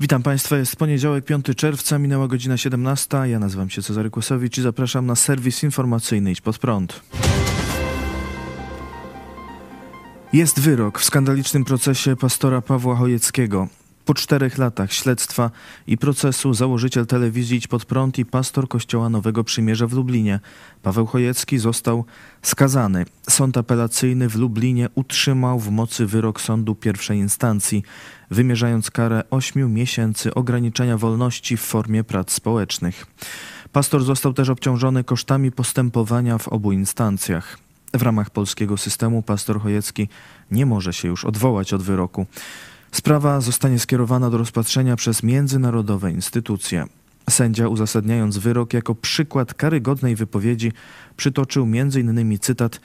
Witam Państwa, jest poniedziałek, 5 czerwca, minęła godzina 17. Ja nazywam się Cezary Kłosowicz i zapraszam na serwis informacyjny Idź Pod Prąd. Jest wyrok w skandalicznym procesie pastora Pawła Chojeckiego. Po czterech latach śledztwa i procesu założyciel telewizji Idź Pod Prąd i pastor Kościoła Nowego Przymierza w Lublinie, Paweł Chojecki został skazany. Sąd apelacyjny w Lublinie utrzymał w mocy wyrok sądu pierwszej instancji, wymierzając karę 8 miesięcy ograniczenia wolności w formie prac społecznych. Pastor został też obciążony kosztami postępowania w obu instancjach. W ramach polskiego systemu pastor Chojecki nie może się już odwołać od wyroku. Sprawa zostanie skierowana do rozpatrzenia przez międzynarodowe instytucje. Sędzia, uzasadniając wyrok jako przykład karygodnej wypowiedzi, przytoczył m.in. cytat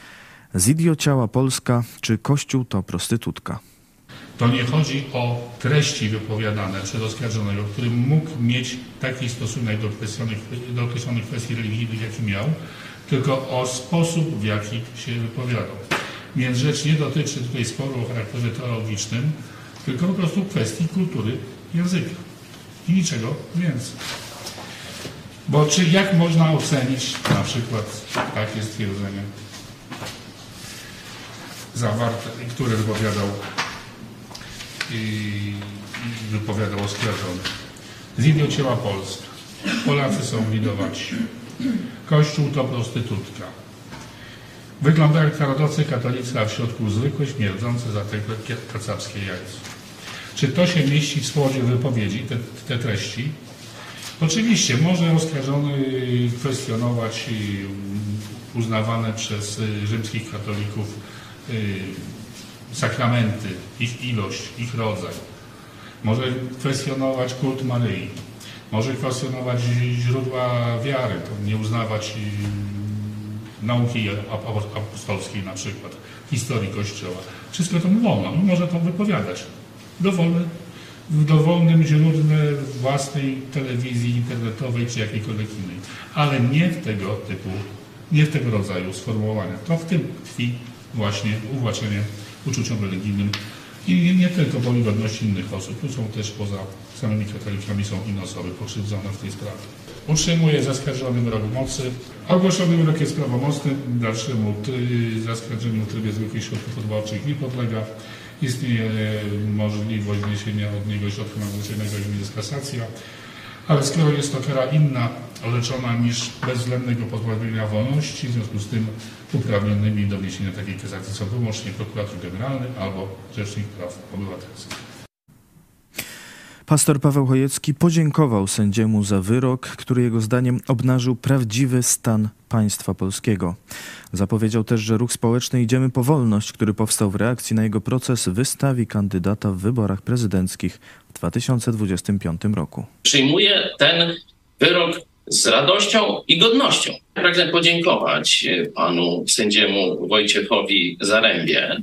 Zidiociała Polska czy Kościół to prostytutka. To nie chodzi o treści wypowiadane przez oskarżonego, który mógł mieć taki stosunek do określonych, do określonych kwestii religijnych, jaki miał, tylko o sposób, w jaki się wypowiadał. Więc rzecz nie dotyczy tutaj sporu o charakterze teologicznym, tylko po prostu kwestii kultury języka. I niczego więcej. Bo czy jak można ocenić na przykład takie stwierdzenie zawarte, które wypowiadał i, wypowiadał oskarżony. Zidiociała Polska. Polacy są lidowaci. Kościół to prostytutka. Wygląda jak narodowcy katolicy, a w środku zwykłe, śmierdzące za tego kacapskie jajce. Czy to się mieści w słodzie wypowiedzi, te, te treści? Oczywiście, może oskarżony kwestionować uznawane przez y, rzymskich katolików y, sakramenty, ich ilość, ich rodzaj. Może kwestionować kult Maryi. Może kwestionować źródła wiary, nie uznawać nauki apostolskiej na przykład, historii Kościoła. Wszystko to wolno, no może to wypowiadać. Dowolne, w dowolnym źródle własnej telewizji internetowej czy jakiejkolwiek innej. Ale nie w tego typu, nie w tego rodzaju sformułowania. To w tym tkwi właśnie uwłaczenie uczuciom religijnym i nie tylko woli godności innych osób. Tu są też poza samymi katolikami są inne osoby pokrzywdzone w tej sprawie. Utrzymuje zaskarżony wyrok mocy. Ogłoszony wyrok jest prawomocny. Dalszemu zaskarżeniu w trybie zwykłych środków odwoławczych nie podlega. Istnieje możliwość wniesienia od niego środka nadzwyczajnego, jakim jest kasacja. Ale skoro jest to kara inna, leczona niż bezwzględnego pozbawienia wolności, w związku z tym uprawnionymi do wniesienia takiej kasacji są wyłącznie prokurator generalny albo rzecznik praw obywatelskich. Pastor Paweł Chojecki podziękował sędziemu za wyrok, który jego zdaniem obnażył prawdziwy stan państwa polskiego. Zapowiedział też, że ruch społeczny Idziemy po wolność, który powstał w reakcji na jego proces, wystawi kandydata w wyborach prezydenckich w 2025 roku. Przyjmuję ten wyrok z radością i godnością. Pragnę podziękować panu sędziemu Wojciechowi Zarębie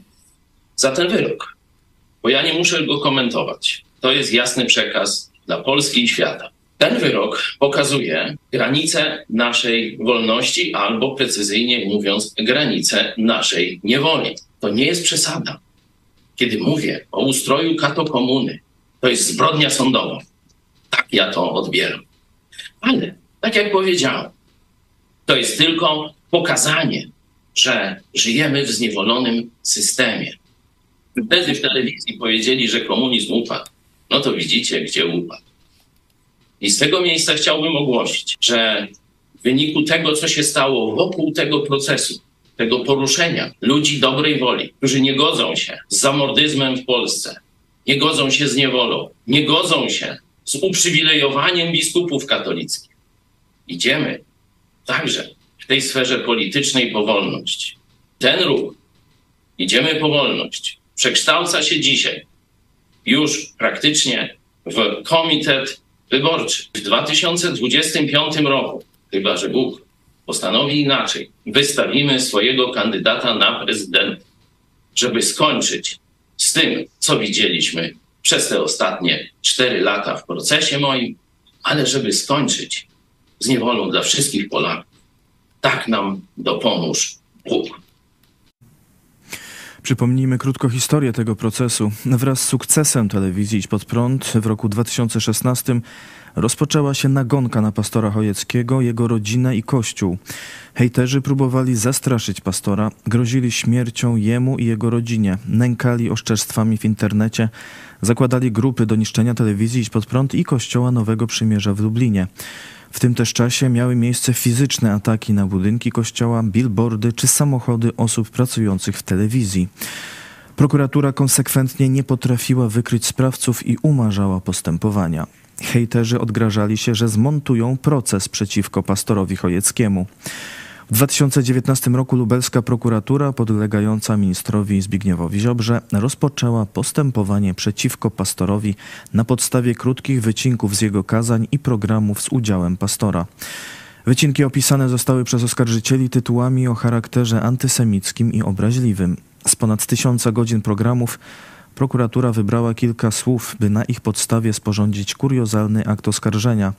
za ten wyrok, bo ja nie muszę go komentować. To jest jasny przekaz dla Polski i świata. Ten wyrok pokazuje granice naszej wolności, albo precyzyjnie mówiąc, granice naszej niewoli. To nie jest przesada. Kiedy mówię o ustroju katokomuny, to jest zbrodnia sądowa. Tak ja to odbieram. Ale, tak jak powiedziałem, to jest tylko pokazanie, że żyjemy w zniewolonym systemie. Wtedy w telewizji powiedzieli, że komunizm upadł no to widzicie, gdzie upadł. I z tego miejsca chciałbym ogłosić, że w wyniku tego, co się stało wokół tego procesu, tego poruszenia ludzi dobrej woli, którzy nie godzą się z zamordyzmem w Polsce, nie godzą się z niewolą, nie godzą się z uprzywilejowaniem biskupów katolickich. Idziemy także w tej sferze politycznej po wolność. Ten ruch, idziemy po wolność, przekształca się dzisiaj już praktycznie w komitet wyborczy. W 2025 roku, chyba że Bóg postanowi inaczej, wystawimy swojego kandydata na prezydenta, żeby skończyć z tym, co widzieliśmy przez te ostatnie cztery lata w procesie moim, ale żeby skończyć z niewolą dla wszystkich Polaków. Tak nam dopomóż Bóg. Przypomnijmy krótko historię tego procesu. Wraz z sukcesem telewizji Idź Pod Prąd w roku 2016 rozpoczęła się nagonka na pastora Chojeckiego, jego rodzinę i kościół. Hejterzy próbowali zastraszyć pastora, grozili śmiercią jemu i jego rodzinie, nękali oszczerstwami w internecie, zakładali grupy do niszczenia telewizji Idź Pod Prąd i kościoła Nowego Przymierza w Lublinie. W tym też czasie miały miejsce fizyczne ataki na budynki kościoła, billboardy czy samochody osób pracujących w telewizji. Prokuratura konsekwentnie nie potrafiła wykryć sprawców i umarzała postępowania. Hejterzy odgrażali się, że zmontują proces przeciwko pastorowi Chojeckiemu. W 2019 roku lubelska prokuratura podlegająca ministrowi Zbigniewowi Ziobrze rozpoczęła postępowanie przeciwko pastorowi na podstawie krótkich wycinków z jego kazań i programów z udziałem pastora. Wycinki opisane zostały przez oskarżycieli tytułami o charakterze antysemickim i obraźliwym. Z ponad tysiąca godzin programów prokuratura wybrała kilka słów, by na ich podstawie sporządzić kuriozalny akt oskarżenia.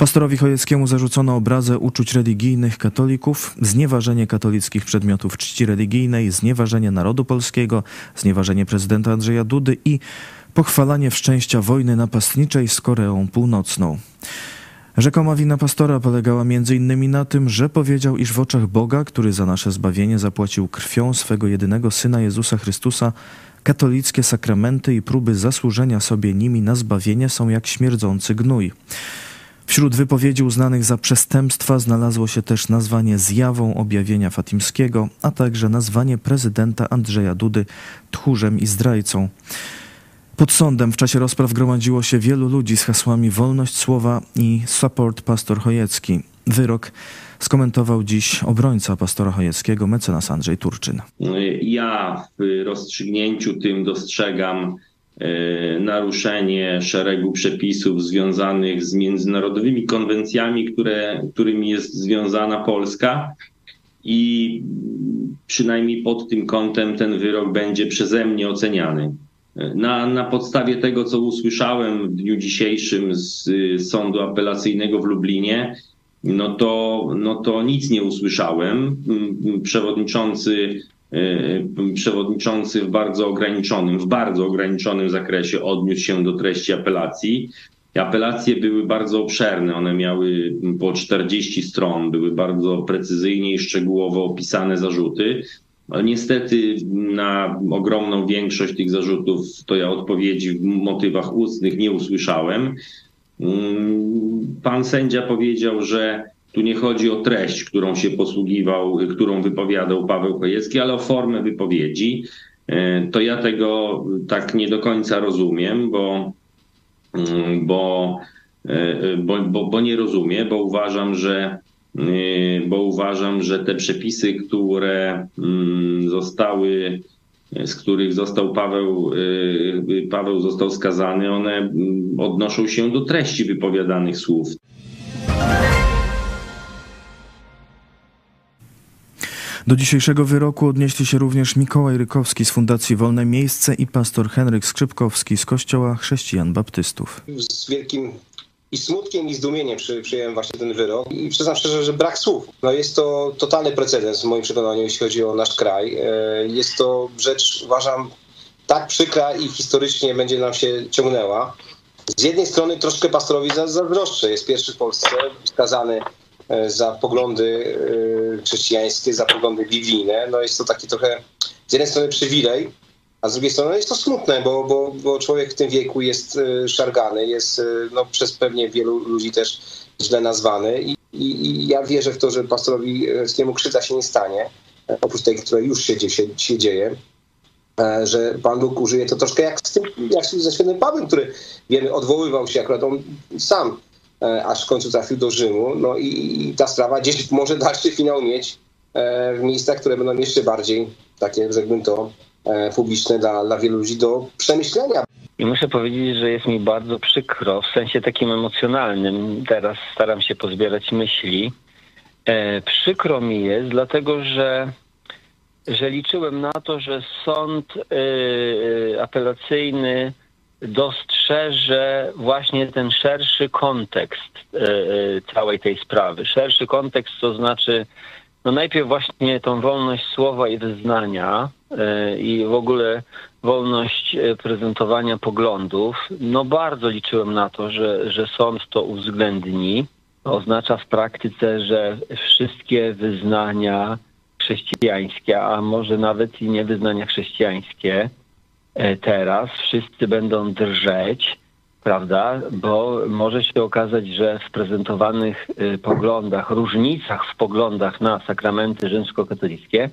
Pastorowi Chojeckiemu zarzucono obrazę uczuć religijnych katolików, znieważenie katolickich przedmiotów czci religijnej, znieważenie narodu polskiego, znieważenie prezydenta Andrzeja Dudy i pochwalanie wszczęścia wojny napastniczej z Koreą Północną. Rzekoma wina pastora polegała m.in. na tym, że powiedział, iż w oczach Boga, który za nasze zbawienie zapłacił krwią swego jedynego Syna Jezusa Chrystusa, katolickie sakramenty i próby zasłużenia sobie nimi na zbawienie są jak śmierdzący gnój. Wśród wypowiedzi uznanych za przestępstwa znalazło się też nazwanie zjawą objawienia fatimskiego, a także nazwanie prezydenta Andrzeja Dudy tchórzem i zdrajcą. Pod sądem w czasie rozpraw gromadziło się wielu ludzi z hasłami wolność słowa i support pastor Chojecki. Wyrok skomentował dziś obrońca pastora Chojeckiego, mecenas Andrzej Turczyn. Ja w rozstrzygnięciu tym dostrzegam naruszenie szeregu przepisów związanych z międzynarodowymi konwencjami, które, którymi jest związana Polska. I przynajmniej pod tym kątem ten wyrok będzie przeze mnie oceniany. Na, na podstawie tego, co usłyszałem w dniu dzisiejszym z Sądu Apelacyjnego w Lublinie, no to, no to nic nie usłyszałem. Przewodniczący E, przewodniczący w bardzo ograniczonym, w bardzo ograniczonym zakresie odniósł się do treści apelacji. Apelacje były bardzo obszerne, one miały po 40 stron, były bardzo precyzyjnie i szczegółowo opisane zarzuty. Niestety na ogromną większość tych zarzutów to ja odpowiedzi w motywach ustnych nie usłyszałem. Mm, pan sędzia powiedział, że tu nie chodzi o treść, którą się posługiwał, którą wypowiadał Paweł Chojecki, ale o formę wypowiedzi. E, to ja tego tak nie do końca rozumiem, bo, mm, bo, e, bo, bo, bo nie rozumiem, bo uważam, że e, bo uważam, że te przepisy, które mm, zostały, z których został Paweł, Paweł został skazany, one mm, odnoszą się do treści wypowiadanych słów. Do dzisiejszego wyroku odnieśli się również Mikołaj Rykowski z Fundacji Wolne Miejsce i pastor Henryk Skrzypkowski z Kościoła Chrześcijan Baptystów. Z wielkim i smutkiem i zdumieniem przy, przyjąłem właśnie ten wyrok i przyznam szczerze, że brak słów. No jest to totalny precedens w moim przekonaniu, jeśli chodzi o nasz kraj. E, jest to rzecz, uważam, tak przykra i historycznie będzie nam się ciągnęła. Z jednej strony troszkę pastorowi zazdroszczę. Jest pierwszy w Polsce skazany za poglądy e, chrześcijańskie, za poglądy biblijne. No jest to taki trochę z jednej strony przywilej, a z drugiej strony jest to smutne, bo, bo, bo człowiek w tym wieku jest e, szargany, jest no, przez pewnie wielu ludzi też źle nazwany i, i, i ja wierzę w to, że pastorowi Skiemu krzywda się nie stanie, oprócz tej, która już się, się, się dzieje, że Pan Bóg użyje to troszkę jak, z tym, jak ze świętym Pawłem, który wiemy, odwoływał się akurat on sam E, aż w końcu trafił do Rzymu. No i, ta sprawa gdzieś może dalszy finał mieć e, w miejscach, które będą jeszcze bardziej takie, rzekłbym to, e, publiczne dla, dla wielu ludzi do przemyślenia. I muszę powiedzieć, że jest mi bardzo przykro, w sensie takim emocjonalnym. Teraz staram się pozbierać myśli. E, przykro mi jest, dlatego że, że liczyłem na to, że sąd e, apelacyjny dostrzeże właśnie ten szerszy kontekst e, e, całej tej sprawy. Szerszy kontekst to znaczy, no najpierw właśnie tą wolność słowa i wyznania, i w ogóle wolność prezentowania poglądów, no bardzo liczyłem na to, że, że sąd to uwzględni. Oznacza w praktyce, że wszystkie wyznania chrześcijańskie, a może nawet i nie wyznania chrześcijańskie, teraz wszyscy będą drżeć prawda? Bo może się okazać, że w prezentowanych y, poglądach, różnicach w poglądach na sakramenty rzymskokatolickie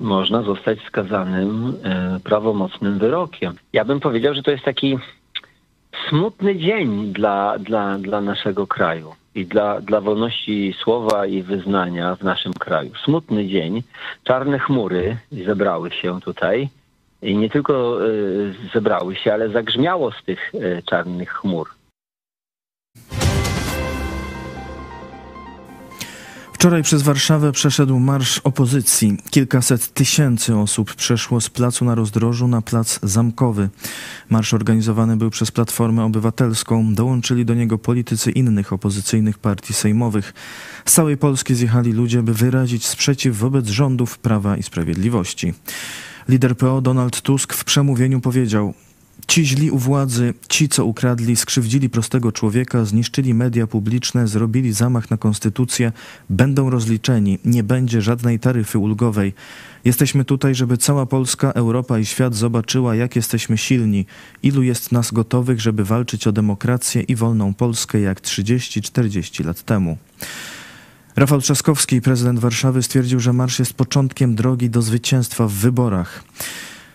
można zostać skazanym y, prawomocnym wyrokiem. Ja bym powiedział, że to jest taki smutny dzień dla, dla, dla naszego kraju i dla, dla wolności słowa i wyznania w naszym kraju. Smutny dzień. Czarne chmury zebrały się tutaj i nie tylko e, zebrały się, ale zagrzmiało z tych e, czarnych chmur. Wczoraj przez Warszawę przeszedł marsz opozycji. Kilkaset tysięcy osób przeszło z placu na rozdrożu na plac zamkowy. Marsz organizowany był przez Platformę Obywatelską. Dołączyli do niego politycy innych opozycyjnych partii sejmowych. Z całej Polski zjechali ludzie, by wyrazić sprzeciw wobec rządów Prawa i Sprawiedliwości. Lider PO Donald Tusk w przemówieniu powiedział: Ci źli u władzy, ci co ukradli, skrzywdzili prostego człowieka, zniszczyli media publiczne, zrobili zamach na konstytucję, będą rozliczeni, nie będzie żadnej taryfy ulgowej. Jesteśmy tutaj, żeby cała Polska, Europa i świat zobaczyła, jak jesteśmy silni, ilu jest nas gotowych, żeby walczyć o demokrację i wolną Polskę jak 30-40 lat temu. Rafał Trzaskowski, prezydent Warszawy, stwierdził, że marsz jest początkiem drogi do zwycięstwa w wyborach.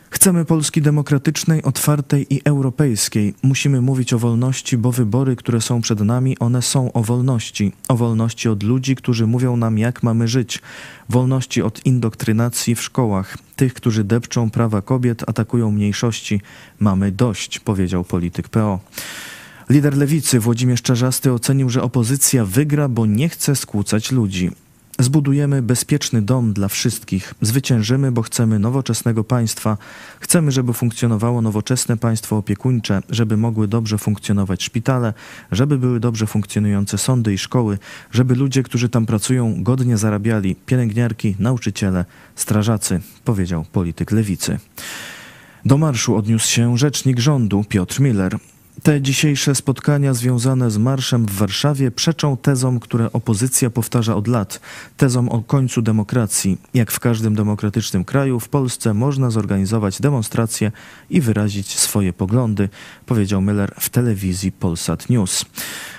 Chcemy Polski demokratycznej, otwartej i europejskiej. Musimy mówić o wolności, bo wybory, które są przed nami, one są o wolności. O wolności od ludzi, którzy mówią nam, jak mamy żyć. Wolności od indoktrynacji w szkołach. Tych, którzy depczą prawa kobiet, atakują mniejszości. Mamy dość, powiedział polityk PO. Lider lewicy Włodzimierz Czarzasty ocenił, że opozycja wygra, bo nie chce skłócać ludzi. Zbudujemy bezpieczny dom dla wszystkich. Zwyciężymy, bo chcemy nowoczesnego państwa. Chcemy, żeby funkcjonowało nowoczesne państwo opiekuńcze, żeby mogły dobrze funkcjonować szpitale, żeby były dobrze funkcjonujące sądy i szkoły, żeby ludzie, którzy tam pracują, godnie zarabiali pielęgniarki, nauczyciele, strażacy, powiedział polityk lewicy. Do marszu odniósł się rzecznik rządu Piotr Miller. Te dzisiejsze spotkania związane z marszem w Warszawie przeczą tezom, które opozycja powtarza od lat, tezom o końcu demokracji. Jak w każdym demokratycznym kraju, w Polsce można zorganizować demonstracje i wyrazić swoje poglądy, powiedział Miller w telewizji Polsat News.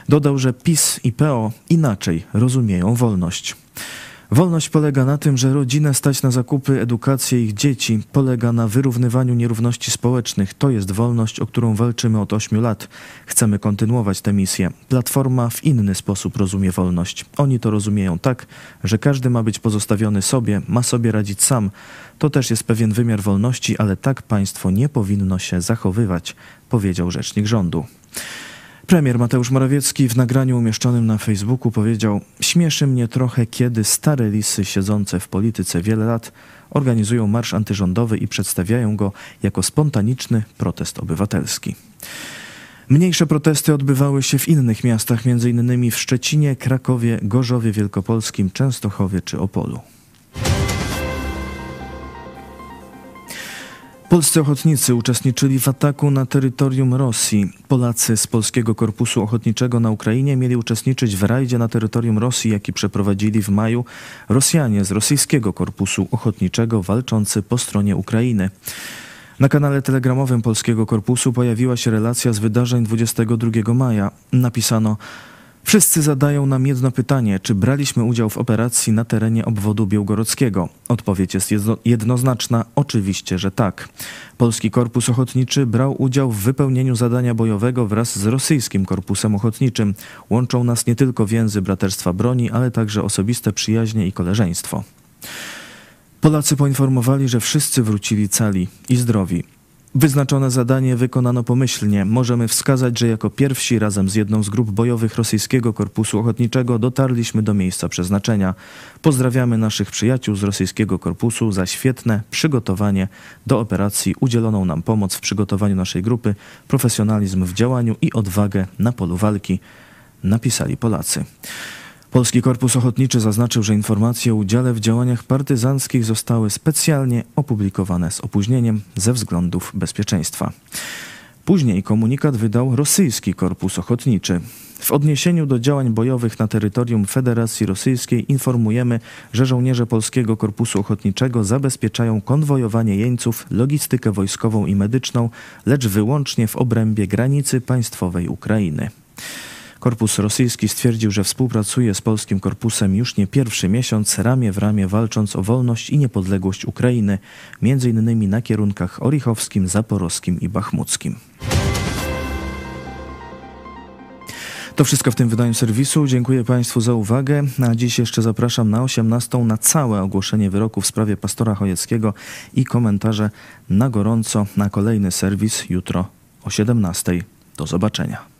Dodał, że PiS i PO inaczej rozumieją wolność. Wolność polega na tym, że rodzinę stać na zakupy, edukację ich dzieci, polega na wyrównywaniu nierówności społecznych. To jest wolność, o którą walczymy od ośmiu lat. Chcemy kontynuować tę misję. Platforma w inny sposób rozumie wolność. Oni to rozumieją tak, że każdy ma być pozostawiony sobie, ma sobie radzić sam. To też jest pewien wymiar wolności, ale tak państwo nie powinno się zachowywać, powiedział rzecznik rządu. Premier Mateusz Morawiecki w nagraniu umieszczonym na Facebooku powiedział: Śmieszy mnie trochę, kiedy stare lisy siedzące w polityce wiele lat organizują marsz antyrządowy i przedstawiają go jako spontaniczny protest obywatelski. Mniejsze protesty odbywały się w innych miastach, m.in. w Szczecinie, Krakowie, Gorzowie Wielkopolskim, Częstochowie czy Opolu. Polscy ochotnicy uczestniczyli w ataku na terytorium Rosji. Polacy z Polskiego Korpusu Ochotniczego na Ukrainie mieli uczestniczyć w rajdzie na terytorium Rosji, jaki przeprowadzili w maju Rosjanie z Rosyjskiego Korpusu Ochotniczego walczący po stronie Ukrainy. Na kanale telegramowym Polskiego Korpusu pojawiła się relacja z wydarzeń 22 maja. Napisano: Wszyscy zadają nam jedno pytanie: czy braliśmy udział w operacji na terenie obwodu białgorodzkiego? Odpowiedź jest jednoznaczna: oczywiście, że tak. Polski Korpus Ochotniczy brał udział w wypełnieniu zadania bojowego wraz z rosyjskim korpusem ochotniczym. Łączą nas nie tylko więzy braterstwa broni, ale także osobiste przyjaźnie i koleżeństwo. Polacy poinformowali, że wszyscy wrócili cali i zdrowi. Wyznaczone zadanie wykonano pomyślnie. Możemy wskazać, że jako pierwsi razem z jedną z grup bojowych rosyjskiego korpusu ochotniczego dotarliśmy do miejsca przeznaczenia. Pozdrawiamy naszych przyjaciół z rosyjskiego korpusu za świetne przygotowanie do operacji, udzieloną nam pomoc w przygotowaniu naszej grupy, profesjonalizm w działaniu i odwagę na polu walki, napisali Polacy. Polski Korpus Ochotniczy zaznaczył, że informacje o udziale w działaniach partyzanckich zostały specjalnie opublikowane z opóźnieniem ze względów bezpieczeństwa. Później komunikat wydał rosyjski Korpus Ochotniczy. W odniesieniu do działań bojowych na terytorium Federacji Rosyjskiej informujemy, że żołnierze Polskiego Korpusu Ochotniczego zabezpieczają konwojowanie jeńców, logistykę wojskową i medyczną, lecz wyłącznie w obrębie granicy państwowej Ukrainy. Korpus rosyjski stwierdził, że współpracuje z polskim korpusem już nie pierwszy miesiąc, ramię w ramię walcząc o wolność i niepodległość Ukrainy, innymi na kierunkach orichowskim, zaporowskim i bachmuckim. To wszystko w tym wydaniu serwisu. Dziękuję Państwu za uwagę. A dziś jeszcze zapraszam na 18 na całe ogłoszenie wyroku w sprawie pastora Chojeckiego i komentarze na gorąco na kolejny serwis jutro o 17. Do zobaczenia.